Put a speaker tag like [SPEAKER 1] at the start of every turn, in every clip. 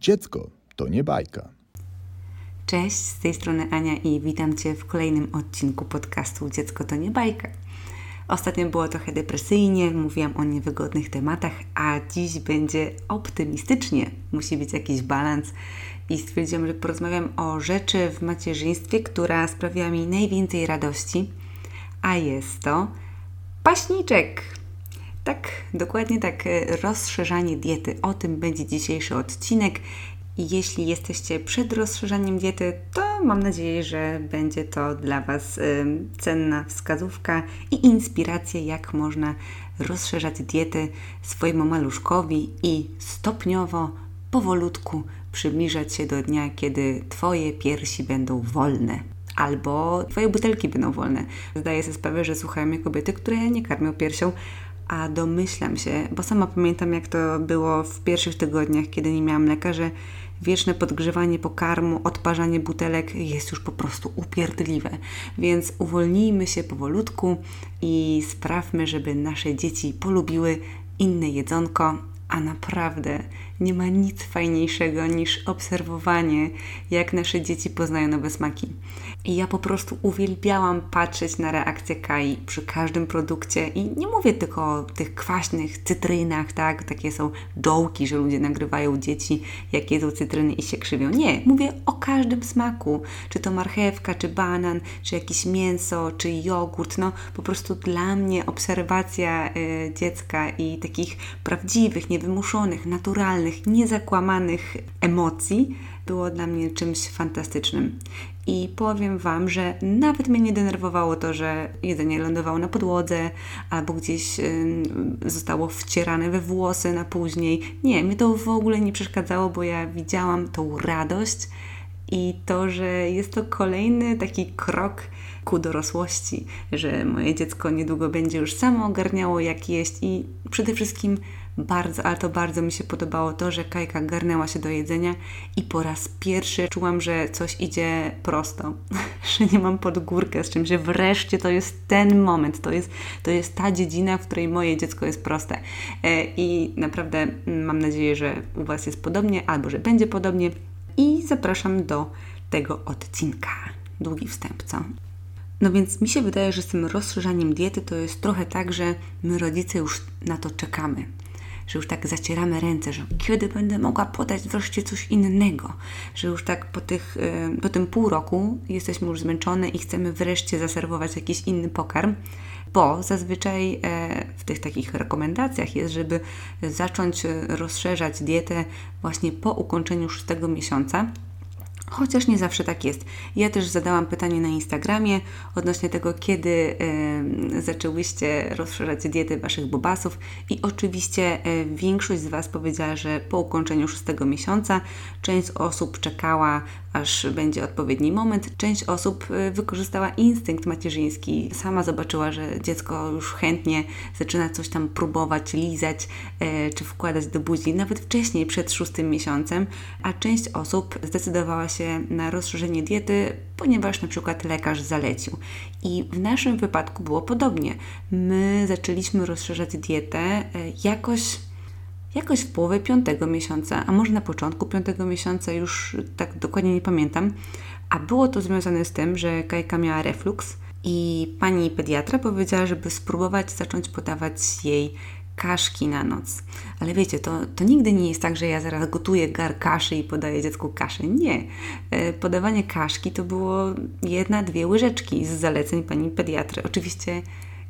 [SPEAKER 1] Dziecko to nie bajka.
[SPEAKER 2] Cześć, z tej strony Ania i witam Cię w kolejnym odcinku podcastu Dziecko to nie bajka. Ostatnio było trochę depresyjnie, mówiłam o niewygodnych tematach, a dziś będzie optymistycznie. Musi być jakiś balans i stwierdziłam, że porozmawiam o rzeczy w macierzyństwie, która sprawiła mi najwięcej radości, a jest to paśniczek. Tak, dokładnie tak, rozszerzanie diety. O tym będzie dzisiejszy odcinek. I jeśli jesteście przed rozszerzaniem diety, to mam nadzieję, że będzie to dla Was y, cenna wskazówka i inspiracja, jak można rozszerzać dietę swojemu maluszkowi i stopniowo, powolutku przybliżać się do dnia, kiedy Twoje piersi będą wolne. Albo Twoje butelki będą wolne. Zdaję sobie sprawę, że słuchają mnie kobiety, które nie karmią piersią, a domyślam się, bo sama pamiętam, jak to było w pierwszych tygodniach, kiedy nie miałam mleka, że wieczne podgrzewanie pokarmu, odparzanie butelek jest już po prostu upierdliwe. Więc uwolnijmy się powolutku i sprawmy, żeby nasze dzieci polubiły inne jedzonko, a naprawdę nie ma nic fajniejszego niż obserwowanie, jak nasze dzieci poznają nowe smaki. I ja po prostu uwielbiałam patrzeć na reakcję Kai przy każdym produkcie i nie mówię tylko o tych kwaśnych cytrynach, tak? Takie są dołki, że ludzie nagrywają dzieci, jak jedzą cytryny i się krzywią. Nie, mówię o każdym smaku. Czy to marchewka, czy banan, czy jakieś mięso, czy jogurt. No po prostu dla mnie obserwacja y, dziecka i takich prawdziwych, niewymuszonych, naturalnych, niezakłamanych emocji było dla mnie czymś fantastycznym. I powiem Wam, że nawet mnie nie denerwowało to, że jedzenie lądowało na podłodze albo gdzieś zostało wcierane we włosy na później. Nie, mnie to w ogóle nie przeszkadzało, bo ja widziałam tą radość i to, że jest to kolejny taki krok ku dorosłości, że moje dziecko niedługo będzie już samo ogarniało, jak jeść i przede wszystkim bardzo, ale to bardzo mi się podobało to, że Kajka garnęła się do jedzenia i po raz pierwszy czułam, że coś idzie prosto, że nie mam pod górkę z czym, że wreszcie to jest ten moment, to jest, to jest ta dziedzina, w której moje dziecko jest proste. E, I naprawdę mam nadzieję, że u Was jest podobnie, albo że będzie podobnie. I zapraszam do tego odcinka. Długi wstęp, co? No więc mi się wydaje, że z tym rozszerzaniem diety to jest trochę tak, że my rodzice już na to czekamy że już tak zacieramy ręce, że kiedy będę mogła podać wreszcie coś innego, że już tak po, tych, po tym pół roku jesteśmy już zmęczone i chcemy wreszcie zaserwować jakiś inny pokarm, bo zazwyczaj e, w tych takich rekomendacjach jest, żeby zacząć rozszerzać dietę właśnie po ukończeniu szóstego miesiąca, Chociaż nie zawsze tak jest. Ja też zadałam pytanie na Instagramie odnośnie tego, kiedy e, zaczęłyście rozszerzać dietę Waszych bobasów i oczywiście e, większość z Was powiedziała, że po ukończeniu szóstego miesiąca część osób czekała, aż będzie odpowiedni moment. Część osób e, wykorzystała instynkt macierzyński. Sama zobaczyła, że dziecko już chętnie zaczyna coś tam próbować, lizać e, czy wkładać do buzi, nawet wcześniej, przed szóstym miesiącem, a część osób zdecydowała się się na rozszerzenie diety, ponieważ na przykład lekarz zalecił. I w naszym wypadku było podobnie. My zaczęliśmy rozszerzać dietę e, jakoś jakoś w połowie piątego miesiąca, a może na początku piątego miesiąca, już tak dokładnie nie pamiętam. A było to związane z tym, że Kajka miała reflux i pani pediatra powiedziała, żeby spróbować zacząć podawać jej kaszki na noc. Ale wiecie, to, to nigdy nie jest tak, że ja zaraz gotuję gar kaszy i podaję dziecku kaszę. Nie. E, podawanie kaszki to było jedna, dwie łyżeczki z zaleceń pani pediatry. Oczywiście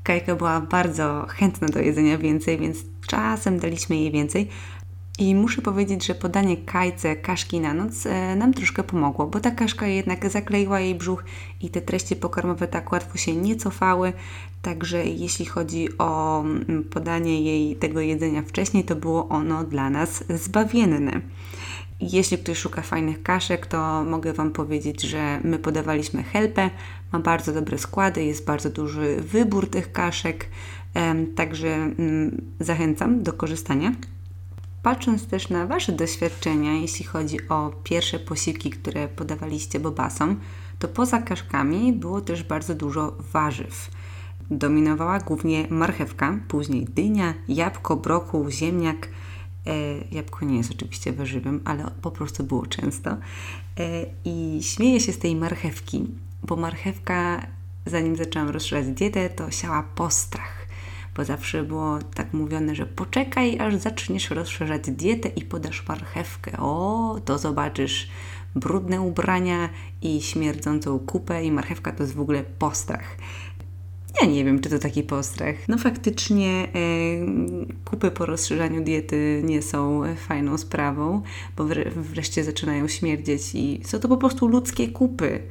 [SPEAKER 2] Kajka była bardzo chętna do jedzenia więcej, więc czasem daliśmy jej więcej, i muszę powiedzieć, że podanie kajce kaszki na noc e, nam troszkę pomogło, bo ta kaszka jednak zakleiła jej brzuch i te treści pokarmowe tak łatwo się nie cofały. Także jeśli chodzi o mm, podanie jej tego jedzenia wcześniej, to było ono dla nas zbawienne. Jeśli ktoś szuka fajnych kaszek, to mogę Wam powiedzieć, że my podawaliśmy helpę. Ma bardzo dobre składy, jest bardzo duży wybór tych kaszek, także mm, zachęcam do korzystania. Patrząc też na Wasze doświadczenia, jeśli chodzi o pierwsze posiłki, które podawaliście bobasom, to poza kaszkami było też bardzo dużo warzyw. Dominowała głównie marchewka, później dynia, jabłko, brokuł, ziemniak Jabłko nie jest oczywiście warzywem, ale po prostu było często. I śmieję się z tej marchewki, bo marchewka, zanim zaczęłam rozszerzać dietę, to siała postrach bo zawsze było tak mówione, że poczekaj, aż zaczniesz rozszerzać dietę i podasz marchewkę. O, to zobaczysz brudne ubrania i śmierdzącą kupę i marchewka to jest w ogóle postrach. Ja nie wiem, czy to taki postrach. No faktycznie e, kupy po rozszerzaniu diety nie są fajną sprawą, bo wreszcie zaczynają śmierdzieć i są to po prostu ludzkie kupy.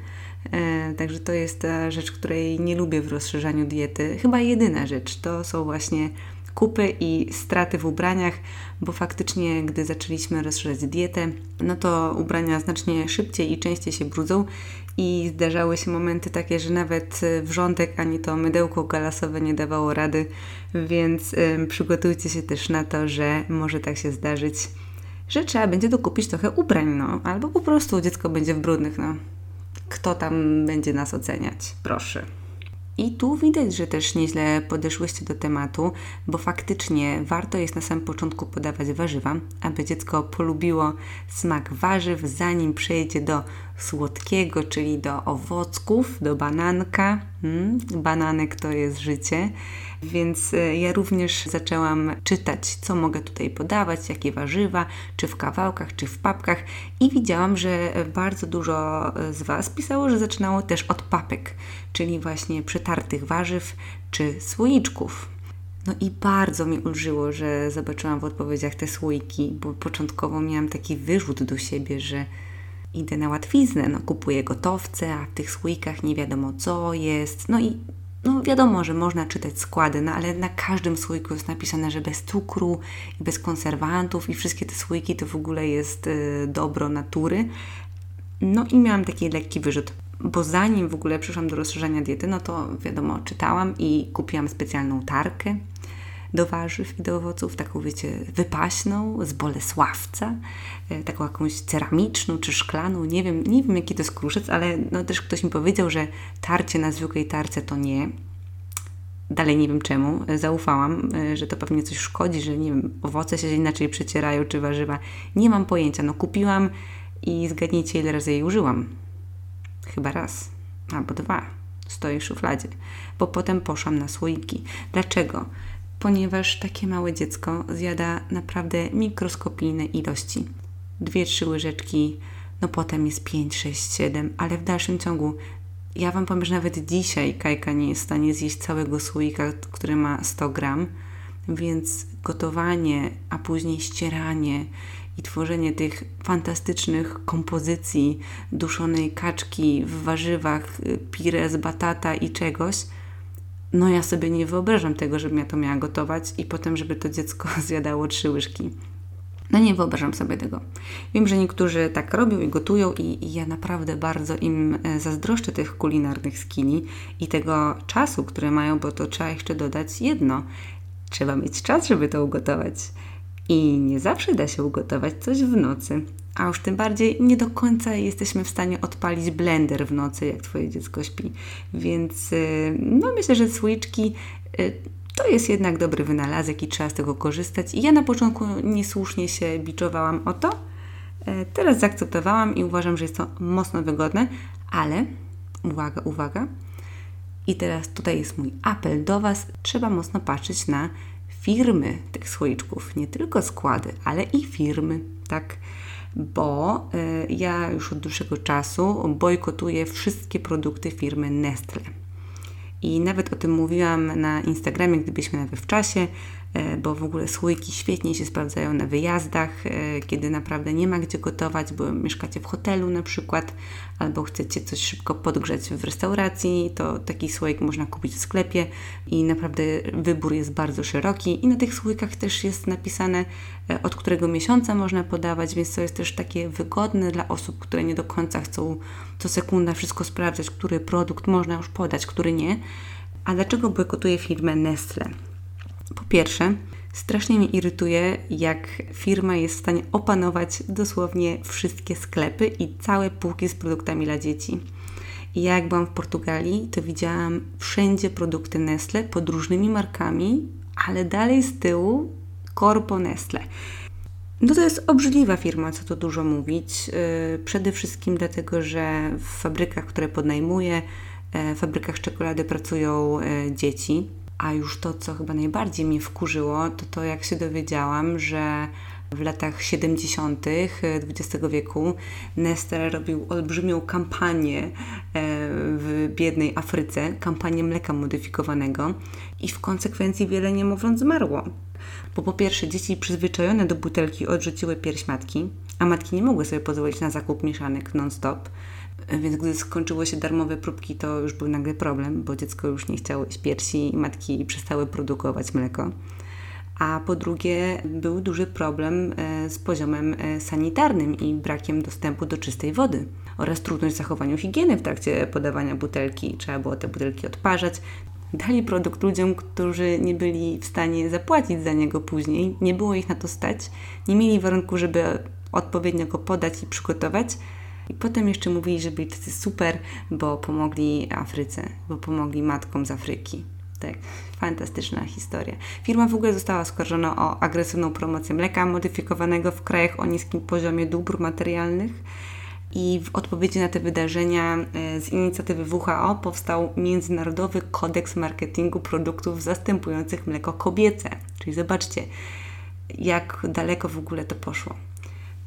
[SPEAKER 2] E, także to jest ta rzecz, której nie lubię w rozszerzaniu diety. Chyba jedyna rzecz to są właśnie kupy i straty w ubraniach, bo faktycznie, gdy zaczęliśmy rozszerzać dietę, no to ubrania znacznie szybciej i częściej się brudzą i zdarzały się momenty takie, że nawet wrzątek ani to mydełko galasowe nie dawało rady, więc y, przygotujcie się też na to, że może tak się zdarzyć, że trzeba będzie dokupić trochę ubrań, no, albo po prostu dziecko będzie w brudnych, no kto tam będzie nas oceniać. Proszę. I tu widać, że też nieźle podeszłyście do tematu, bo faktycznie warto jest na samym początku podawać warzywa, aby dziecko polubiło smak warzyw, zanim przejdzie do słodkiego, czyli do owocków, do bananka. Hmm, bananek to jest życie. Więc e, ja również zaczęłam czytać, co mogę tutaj podawać, jakie warzywa, czy w kawałkach, czy w papkach, i widziałam, że bardzo dużo e, z Was pisało, że zaczynało też od papek, czyli właśnie przetartych warzyw czy słoiczków. No i bardzo mi ulżyło, że zobaczyłam w odpowiedziach te słoiki, bo początkowo miałam taki wyrzut do siebie, że idę na łatwiznę, no kupuję gotowce, a w tych słoikach nie wiadomo co jest. No i no wiadomo, że można czytać składy, no ale na każdym słoiku jest napisane, że bez cukru i bez konserwantów i wszystkie te słoiki to w ogóle jest y, dobro natury. No i miałam taki lekki wyrzut, bo zanim w ogóle przyszłam do rozszerzenia diety, no to wiadomo, czytałam i kupiłam specjalną tarkę do warzyw i do owoców, taką wiecie, wypaśną z Bolesławca, e, taką jakąś ceramiczną czy szklaną, nie wiem, nie wiem jaki to jest kruszec, ale no też ktoś mi powiedział, że tarcie na zwykłej tarce to nie. Dalej nie wiem czemu, e, zaufałam, e, że to pewnie coś szkodzi, że nie wiem, owoce się inaczej przecierają czy warzywa. Nie mam pojęcia, no kupiłam i zgadnijcie ile razy jej użyłam. Chyba raz albo dwa. Stoi w szufladzie, bo potem poszłam na słoiki. Dlaczego? Ponieważ takie małe dziecko zjada naprawdę mikroskopijne ilości. Dwie, trzy łyżeczki, no potem jest 5, 6, 7, ale w dalszym ciągu ja Wam powiem, że nawet dzisiaj Kajka nie jest w stanie zjeść całego słoika, który ma 100 gram, więc gotowanie, a później ścieranie i tworzenie tych fantastycznych kompozycji duszonej kaczki w warzywach, pire z batata i czegoś – no ja sobie nie wyobrażam tego, żebym ja to miała gotować i potem, żeby to dziecko zjadało trzy łyżki. No nie wyobrażam sobie tego. Wiem, że niektórzy tak robią i gotują i, i ja naprawdę bardzo im e, zazdroszczę tych kulinarnych skini i tego czasu, który mają, bo to trzeba jeszcze dodać jedno. Trzeba mieć czas, żeby to ugotować. I nie zawsze da się ugotować coś w nocy a już tym bardziej nie do końca jesteśmy w stanie odpalić blender w nocy, jak Twoje dziecko śpi. Więc y, no myślę, że słyczki y, to jest jednak dobry wynalazek i trzeba z tego korzystać. I ja na początku niesłusznie się biczowałam o to. E, teraz zaakceptowałam i uważam, że jest to mocno wygodne, ale uwaga, uwaga. I teraz tutaj jest mój apel do Was. Trzeba mocno patrzeć na firmy tych słoiczków. Nie tylko składy, ale i firmy, tak? Bo y, ja już od dłuższego czasu bojkotuję wszystkie produkty firmy Nestle. I nawet o tym mówiłam na Instagramie, gdybyśmy nawet w czasie, bo w ogóle słoiki świetnie się sprawdzają na wyjazdach, e, kiedy naprawdę nie ma gdzie gotować, bo mieszkacie w hotelu na przykład, albo chcecie coś szybko podgrzać w restauracji, to taki słoik można kupić w sklepie i naprawdę wybór jest bardzo szeroki i na tych słoikach też jest napisane e, od którego miesiąca można podawać, więc to jest też takie wygodne dla osób, które nie do końca chcą co sekunda wszystko sprawdzać, który produkt można już podać, który nie. A dlaczego bojkotuję firmę Nestle? Po pierwsze, strasznie mnie irytuje, jak firma jest w stanie opanować dosłownie wszystkie sklepy i całe półki z produktami dla dzieci. I ja jak byłam w Portugalii, to widziałam wszędzie produkty Nestle pod różnymi markami, ale dalej z tyłu Corpo Nestle. No to jest obrzydliwa firma, co tu dużo mówić. Yy, przede wszystkim dlatego, że w fabrykach, które podnajmuję, yy, w fabrykach czekolady pracują yy, dzieci. A już to, co chyba najbardziej mnie wkurzyło, to to, jak się dowiedziałam, że w latach 70. XX wieku Nestle robił olbrzymią kampanię e, w biednej Afryce, kampanię mleka modyfikowanego i w konsekwencji wiele niemowląt zmarło. Bo po pierwsze dzieci przyzwyczajone do butelki odrzuciły pierś matki, a matki nie mogły sobie pozwolić na zakup mieszanek non-stop, więc gdy skończyły się darmowe próbki, to już był nagle problem, bo dziecko już nie chciało jeść piersi i matki przestały produkować mleko a po drugie był duży problem e, z poziomem e, sanitarnym i brakiem dostępu do czystej wody oraz trudność w zachowaniu higieny w trakcie podawania butelki. Trzeba było te butelki odparzać. Dali produkt ludziom, którzy nie byli w stanie zapłacić za niego później, nie było ich na to stać, nie mieli warunku, żeby odpowiednio go podać i przygotować. I potem jeszcze mówili, że byli tacy super, bo pomogli Afryce, bo pomogli matkom z Afryki. Tak, fantastyczna historia. Firma w ogóle została oskarżona o agresywną promocję mleka modyfikowanego w krajach o niskim poziomie dóbr materialnych. I w odpowiedzi na te wydarzenia e, z inicjatywy WHO powstał Międzynarodowy Kodeks Marketingu Produktów Zastępujących Mleko Kobiece. Czyli zobaczcie, jak daleko w ogóle to poszło.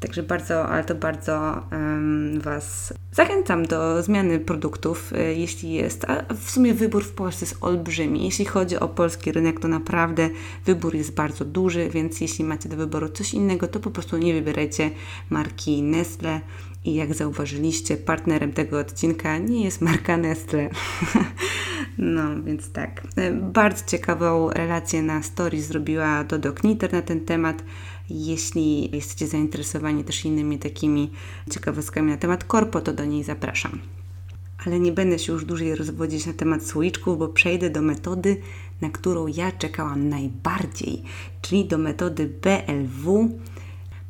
[SPEAKER 2] Także bardzo, ale to bardzo um, Was zachęcam do zmiany produktów, y, jeśli jest. A w sumie wybór w Polsce jest olbrzymi. Jeśli chodzi o polski rynek, to naprawdę wybór jest bardzo duży, więc jeśli macie do wyboru coś innego, to po prostu nie wybierajcie marki Nestle. I jak zauważyliście, partnerem tego odcinka nie jest marka Nestle. no, więc tak. Y, bardzo ciekawą relację na story zrobiła Dodo Kniter na ten temat. Jeśli jesteście zainteresowani też innymi takimi ciekawostkami na temat korpo, to do niej zapraszam. Ale nie będę się już dłużej rozwodzić na temat słoiczków, bo przejdę do metody, na którą ja czekałam najbardziej, czyli do metody BLW.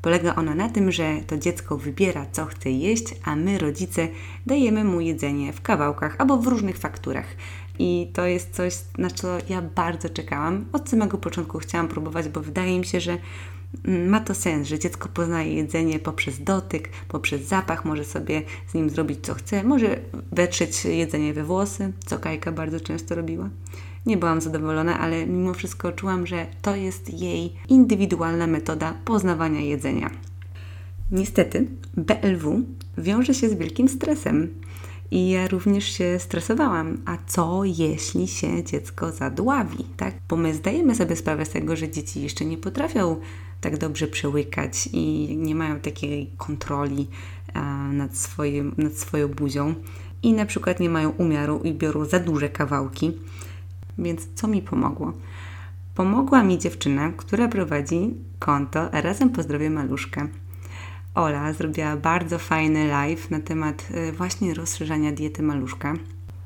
[SPEAKER 2] Polega ona na tym, że to dziecko wybiera, co chce jeść, a my, rodzice, dajemy mu jedzenie w kawałkach albo w różnych fakturach. I to jest coś, na co ja bardzo czekałam. Od samego początku chciałam próbować, bo wydaje mi się, że ma to sens, że dziecko poznaje jedzenie poprzez dotyk, poprzez zapach, może sobie z nim zrobić co chce, może wetrzeć jedzenie we włosy, co Kajka bardzo często robiła. Nie byłam zadowolona, ale mimo wszystko czułam, że to jest jej indywidualna metoda poznawania jedzenia. Niestety, BLW wiąże się z wielkim stresem. I ja również się stresowałam. A co jeśli się dziecko zadławi, tak? Bo my zdajemy sobie sprawę z tego, że dzieci jeszcze nie potrafią tak dobrze przełykać i nie mają takiej kontroli nad, swoim, nad swoją buzią i na przykład nie mają umiaru i biorą za duże kawałki. Więc co mi pomogło? Pomogła mi dziewczyna, która prowadzi konto Razem Pozdrowie Maluszkę. Ola zrobiła bardzo fajny live na temat y, właśnie rozszerzania diety maluszka.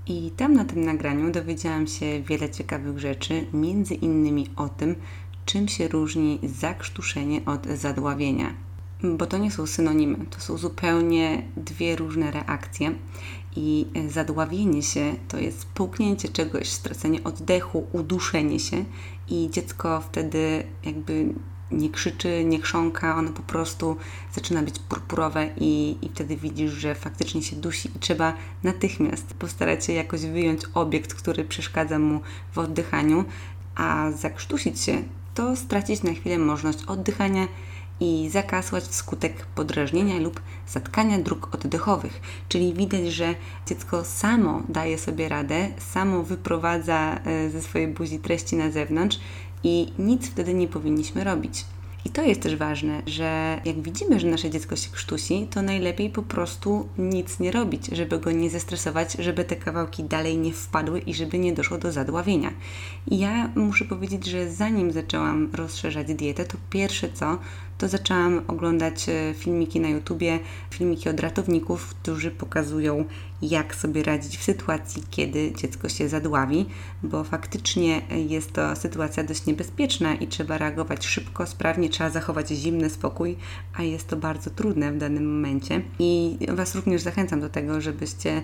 [SPEAKER 2] I tam na tym nagraniu dowiedziałam się wiele ciekawych rzeczy, między innymi o tym, czym się różni zakrztuszenie od zadławienia. Bo to nie są synonimy, to są zupełnie dwie różne reakcje. I zadławienie się to jest połknięcie czegoś, stracenie oddechu, uduszenie się, i dziecko wtedy jakby nie krzyczy, nie chrząka, ono po prostu zaczyna być purpurowe i, i wtedy widzisz, że faktycznie się dusi i trzeba natychmiast postarać się jakoś wyjąć obiekt, który przeszkadza mu w oddychaniu, a zakrztusić się to stracić na chwilę możliwość oddychania i zakasłać wskutek podrażnienia lub zatkania dróg oddechowych. Czyli widać, że dziecko samo daje sobie radę, samo wyprowadza e, ze swojej buzi treści na zewnątrz i nic wtedy nie powinniśmy robić. I to jest też ważne, że jak widzimy, że nasze dziecko się krztusi, to najlepiej po prostu nic nie robić, żeby go nie zestresować, żeby te kawałki dalej nie wpadły i żeby nie doszło do zadławienia. I ja muszę powiedzieć, że zanim zaczęłam rozszerzać dietę, to pierwsze co, to zaczęłam oglądać e, filmiki na YouTubie, filmiki od ratowników, którzy pokazują, jak sobie radzić w sytuacji, kiedy dziecko się zadławi, bo faktycznie jest to sytuacja dość niebezpieczna i trzeba reagować szybko, sprawnie, trzeba zachować zimny spokój, a jest to bardzo trudne w danym momencie. I Was również zachęcam do tego, żebyście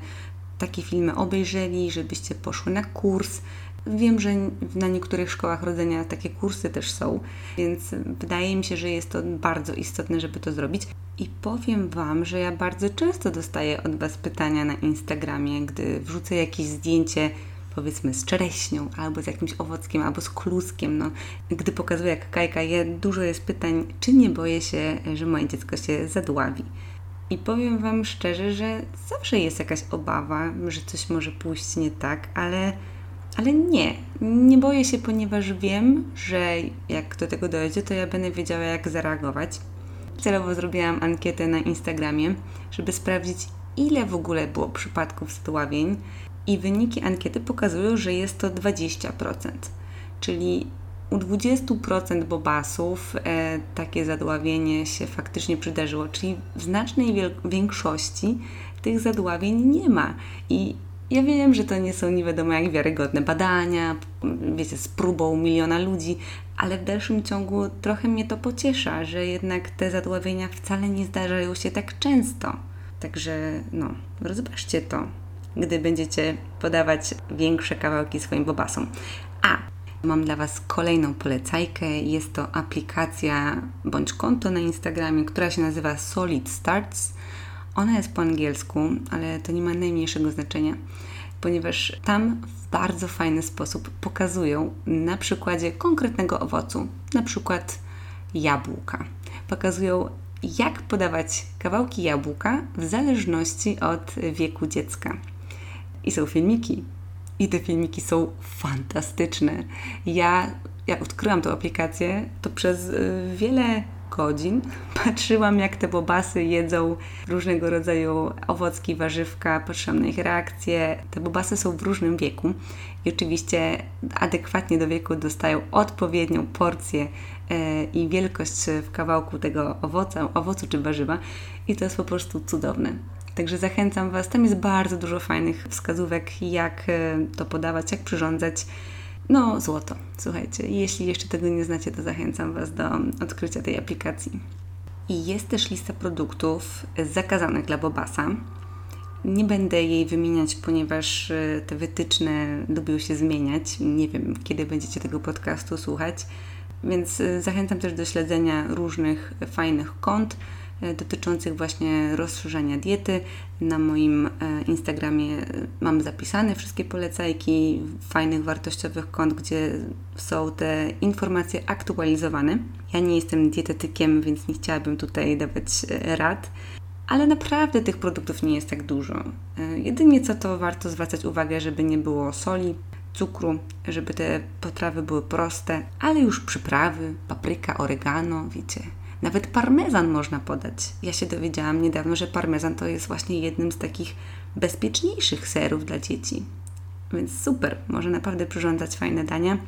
[SPEAKER 2] takie filmy obejrzeli, żebyście poszły na kurs, Wiem, że na niektórych szkołach rodzenia takie kursy też są, więc wydaje mi się, że jest to bardzo istotne, żeby to zrobić. I powiem Wam, że ja bardzo często dostaję od Was pytania na Instagramie, gdy wrzucę jakieś zdjęcie powiedzmy z czereśnią, albo z jakimś owockiem, albo z kluskiem. No, gdy pokazuję jak kajka je, dużo jest pytań, czy nie boję się, że moje dziecko się zadławi. I powiem Wam szczerze, że zawsze jest jakaś obawa, że coś może pójść nie tak, ale, ale nie. Nie boję się, ponieważ wiem, że jak do tego dojdzie, to ja będę wiedziała, jak zareagować. Celowo zrobiłam ankietę na Instagramie, żeby sprawdzić, ile w ogóle było przypadków zdławień i wyniki ankiety pokazują, że jest to 20%. Czyli u 20% bobasów e, takie zadławienie się faktycznie przydarzyło, czyli w znacznej większości tych zadławień nie ma. I ja wiem, że to nie są nie wiadomo jak wiarygodne badania, wiecie, z próbą miliona ludzi, ale w dalszym ciągu trochę mnie to pociesza, że jednak te zadławienia wcale nie zdarzają się tak często. Także no, rozważcie to gdy będziecie podawać większe kawałki swoim bobasom. A mam dla Was kolejną polecajkę. Jest to aplikacja bądź konto na Instagramie, która się nazywa Solid Starts. Ona jest po angielsku, ale to nie ma najmniejszego znaczenia, ponieważ tam w bardzo fajny sposób pokazują na przykładzie konkretnego owocu, na przykład jabłka. Pokazują, jak podawać kawałki jabłka w zależności od wieku dziecka. I są filmiki. I te filmiki są fantastyczne. Ja, jak odkryłam tę aplikację, to przez y, wiele godzin patrzyłam, jak te bobasy jedzą różnego rodzaju owocki, warzywka, patrzyłam na ich reakcje. Te bobasy są w różnym wieku i oczywiście adekwatnie do wieku dostają odpowiednią porcję e, i wielkość w kawałku tego owoca, owocu czy warzywa i to jest po prostu cudowne. Także zachęcam Was. Tam jest bardzo dużo fajnych wskazówek, jak e, to podawać, jak przyrządzać. No, złoto. Słuchajcie, jeśli jeszcze tego nie znacie, to zachęcam Was do odkrycia tej aplikacji. I jest też lista produktów zakazanych dla Bobasa. Nie będę jej wymieniać, ponieważ e, te wytyczne lubią się zmieniać. Nie wiem, kiedy będziecie tego podcastu słuchać. Więc e, zachęcam też do śledzenia różnych fajnych kont dotyczących właśnie rozszerzania diety. Na moim e, Instagramie e, mam zapisane wszystkie polecajki fajnych, wartościowych kont, gdzie są te informacje aktualizowane. Ja nie jestem dietetykiem, więc nie chciałabym tutaj dawać rad, ale naprawdę tych produktów nie jest tak dużo. Jedynie co to warto zwracać uwagę, żeby nie było soli, cukru, żeby te potrawy były proste, ale już przyprawy, papryka, oregano, wiecie, nawet parmezan można podać. Ja się dowiedziałam niedawno, że parmezan to jest właśnie jednym z takich bezpieczniejszych serów dla dzieci. Więc super, może naprawdę przyrządzać fajne dania.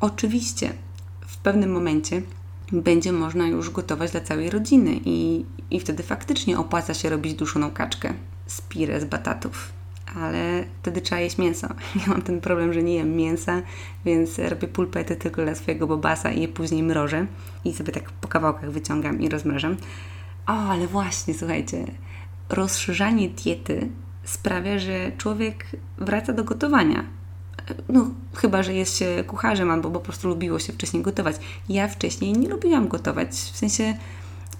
[SPEAKER 2] Oczywiście w pewnym momencie będzie można już gotować dla całej rodziny i, i wtedy faktycznie opłaca się robić duszoną kaczkę z pire z batatów ale wtedy trzeba jeść mięso. Ja mam ten problem, że nie jem mięsa, więc robię pulpety tylko dla swojego bobasa i je później mrożę i sobie tak po kawałkach wyciągam i rozmrażam. O, ale właśnie, słuchajcie, rozszerzanie diety sprawia, że człowiek wraca do gotowania. No, chyba, że jest się kucharzem albo po prostu lubiło się wcześniej gotować. Ja wcześniej nie lubiłam gotować, w sensie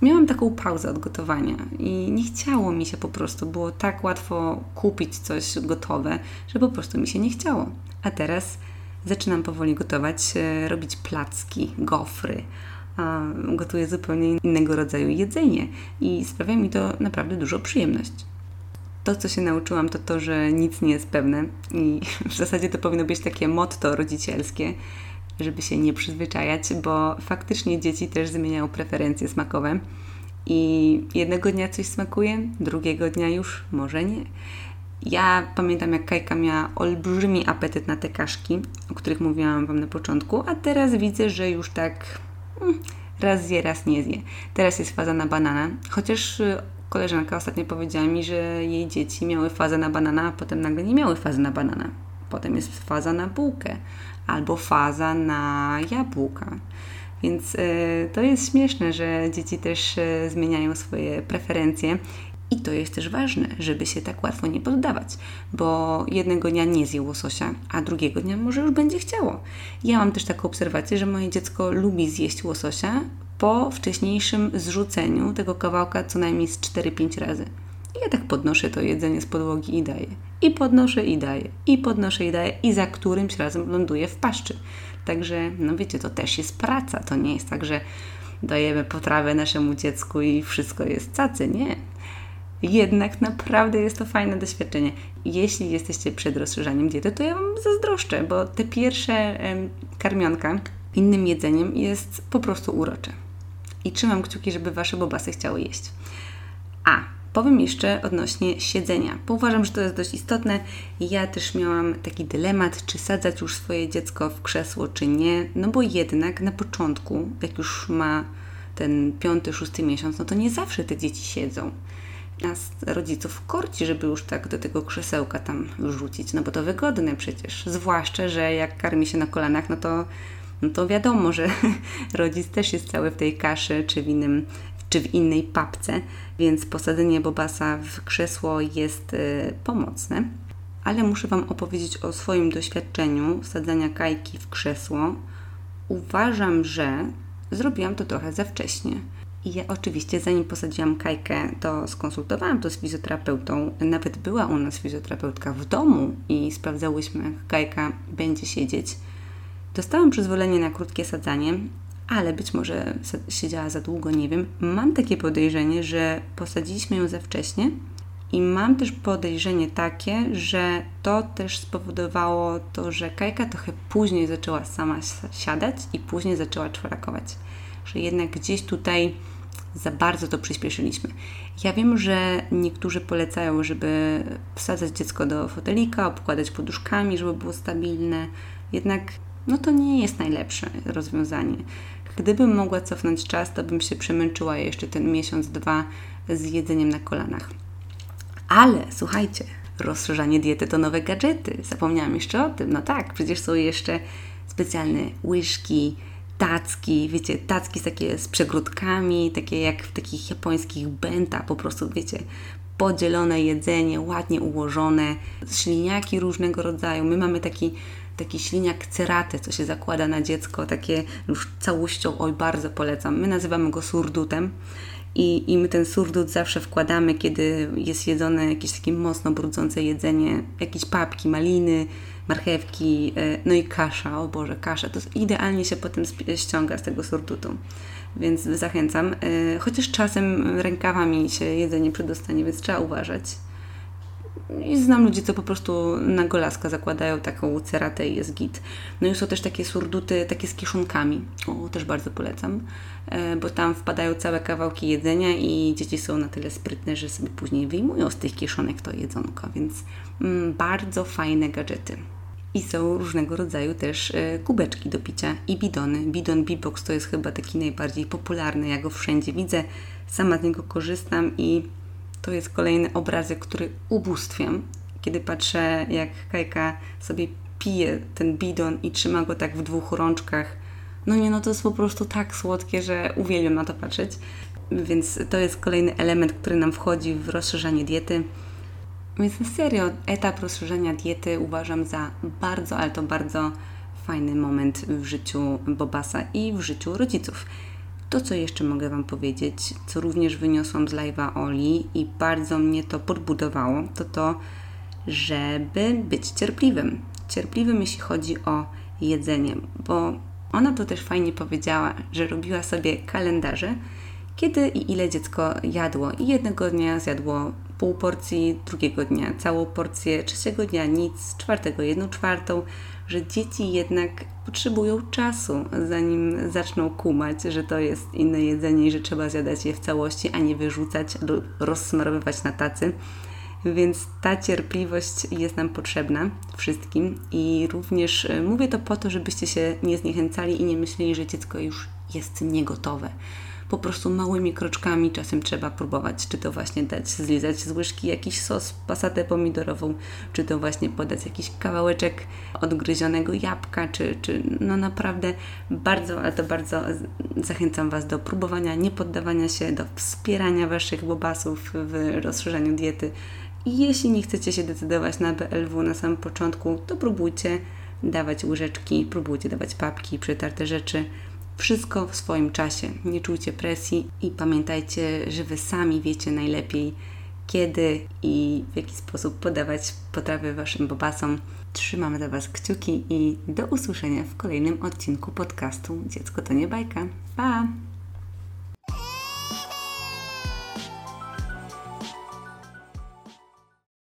[SPEAKER 2] miałam taką pauzę od gotowania i nie chciało mi się po prostu, było tak łatwo kupić coś gotowe, że po prostu mi się nie chciało. A teraz zaczynam powoli gotować, e, robić placki, gofry. Gotuję zupełnie innego rodzaju jedzenie i sprawia mi to naprawdę dużo przyjemność. To, co się nauczyłam, to to, że nic nie jest pewne i w zasadzie to powinno być takie motto rodzicielskie, żeby się nie przyzwyczajać, bo faktycznie dzieci też zmieniają preferencje smakowe i jednego dnia coś smakuje, drugiego dnia już może nie. Ja pamiętam, jak Kajka miała olbrzymi apetyt na te kaszki, o których mówiłam Wam na początku, a teraz widzę, że już tak hmm, raz zje, raz nie zje. Teraz jest faza na banana, chociaż y, koleżanka ostatnio powiedziała mi, że jej dzieci miały fazę na banana, a potem nagle nie miały fazy na banana. Potem jest faza na bułkę albo faza na jabłka. Więc y, to jest śmieszne, że dzieci też y, zmieniają swoje preferencje. I to jest też ważne, żeby się tak łatwo nie poddawać, bo jednego dnia nie zje łososia, a drugiego dnia może już będzie chciało. Ja mam też taką obserwację, że moje dziecko lubi zjeść łososia po wcześniejszym zrzuceniu tego kawałka co najmniej z 4-5 razy. Ja tak podnoszę to jedzenie z podłogi i daję. I podnoszę i daję. I podnoszę i daję. I za którymś razem ląduje w paszczy. Także, no wiecie, to też jest praca. To nie jest tak, że dajemy potrawę naszemu dziecku i wszystko jest cacy. Nie. Jednak naprawdę jest to fajne doświadczenie. Jeśli jesteście przed rozszerzaniem diety, to ja Wam zazdroszczę, bo te pierwsze em, karmionka innym jedzeniem jest po prostu urocze. I trzymam kciuki, żeby Wasze bobasy chciały jeść. A, powiem jeszcze odnośnie siedzenia, bo uważam, że to jest dość istotne. Ja też miałam taki dylemat, czy sadzać już swoje dziecko w krzesło, czy nie. No bo jednak na początku, jak już ma ten piąty, szósty miesiąc, no to nie zawsze te dzieci siedzą nas rodziców korci, żeby już tak do tego krzesełka tam rzucić, no bo to wygodne przecież. Zwłaszcza, że jak karmi się na kolanach, no to, no to wiadomo, że rodzic też jest cały w tej kaszy czy w, innym, czy w innej papce, więc posadzenie bobasa w krzesło jest y, pomocne. Ale muszę Wam opowiedzieć o swoim doświadczeniu wsadzania kajki w krzesło. Uważam, że zrobiłam to trochę za wcześnie i ja oczywiście, zanim posadziłam Kajkę, to skonsultowałam to z fizjoterapeutą. Nawet była u nas fizjoterapeutka w domu i sprawdzałyśmy, jak Kajka będzie siedzieć. Dostałam przyzwolenie na krótkie sadzanie, ale być może siedziała za długo, nie wiem. Mam takie podejrzenie, że posadziliśmy ją za wcześnie i mam też podejrzenie takie, że to też spowodowało to, że Kajka trochę później zaczęła sama siadać i później zaczęła czworakować. Że jednak gdzieś tutaj za bardzo to przyspieszyliśmy. Ja wiem, że niektórzy polecają, żeby wsadzać dziecko do fotelika, obkładać poduszkami, żeby było stabilne. Jednak no to nie jest najlepsze rozwiązanie. Gdybym mogła cofnąć czas, to bym się przemęczyła jeszcze ten miesiąc, dwa z jedzeniem na kolanach. Ale słuchajcie, rozszerzanie diety to nowe gadżety. Zapomniałam jeszcze o tym. No tak, przecież są jeszcze specjalne łyżki, tacki, wiecie, tacki takie z przegródkami, takie jak w takich japońskich benta, po prostu, wiecie, podzielone jedzenie, ładnie ułożone, śliniaki różnego rodzaju. My mamy taki, taki śliniak cerate, co się zakłada na dziecko, takie już całością, oj, bardzo polecam. My nazywamy go surdutem. I, I my ten surdut zawsze wkładamy, kiedy jest jedzone jakieś takie mocno brudzące jedzenie, jakieś papki, maliny, marchewki, e, no i kasza, o Boże, kasza, to idealnie się potem ściąga z tego surdutu. Więc zachęcam. E, chociaż czasem rękawami się jedzenie przedostanie, więc trzeba uważać. I znam ludzi, co po prostu na golaska zakładają taką ceratę i jest git. No i są też takie surduty, takie z kieszonkami. O, też bardzo polecam, e, bo tam wpadają całe kawałki jedzenia i dzieci są na tyle sprytne, że sobie później wyjmują z tych kieszonek to jedzonko, więc mm, bardzo fajne gadżety. I są różnego rodzaju też e, kubeczki do picia i bidony. Bidon B-Box to jest chyba taki najbardziej popularny. Ja go wszędzie widzę, sama z niego korzystam i to jest kolejny obrazek, który ubóstwiam, kiedy patrzę, jak Kajka sobie pije ten bidon i trzyma go tak w dwóch rączkach. No nie, no to jest po prostu tak słodkie, że uwielbiam na to patrzeć. Więc to jest kolejny element, który nam wchodzi w rozszerzanie diety. Więc na serio, etap rozszerzenia diety uważam za bardzo, ale to bardzo fajny moment w życiu Bobasa i w życiu rodziców. To, co jeszcze mogę Wam powiedzieć, co również wyniosłam z live'a Oli i bardzo mnie to podbudowało, to to, żeby być cierpliwym. Cierpliwym, jeśli chodzi o jedzenie, bo ona to też fajnie powiedziała, że robiła sobie kalendarze, kiedy i ile dziecko jadło. I jednego dnia zjadło pół porcji, drugiego dnia całą porcję, trzeciego dnia nic, czwartego jedną czwartą, że dzieci jednak potrzebują czasu, zanim zaczną kumać, że to jest inne jedzenie i że trzeba zjadać je w całości, a nie wyrzucać albo rozsmarowywać na tacy. Więc ta cierpliwość jest nam potrzebna wszystkim i również e, mówię to po to, żebyście się nie zniechęcali i nie myśleli, że dziecko już jest niegotowe po prostu małymi kroczkami czasem trzeba próbować, czy to właśnie dać zlizać z łyżki jakiś sos, pasatę pomidorową, czy to właśnie podać jakiś kawałeczek odgryzionego jabłka, czy, czy no naprawdę bardzo, ale to bardzo zachęcam Was do próbowania, nie poddawania się, do wspierania Waszych bobasów w rozszerzaniu diety. I jeśli nie chcecie się decydować na BLW na samym początku, to próbujcie dawać łyżeczki, próbujcie dawać papki, przetarte rzeczy. Wszystko w swoim czasie. Nie czujcie presji i pamiętajcie, że Wy sami wiecie najlepiej, kiedy i w jaki sposób podawać potrawy Waszym bobasom. Trzymamy dla Was kciuki i do usłyszenia w kolejnym odcinku podcastu Dziecko to nie bajka. Pa!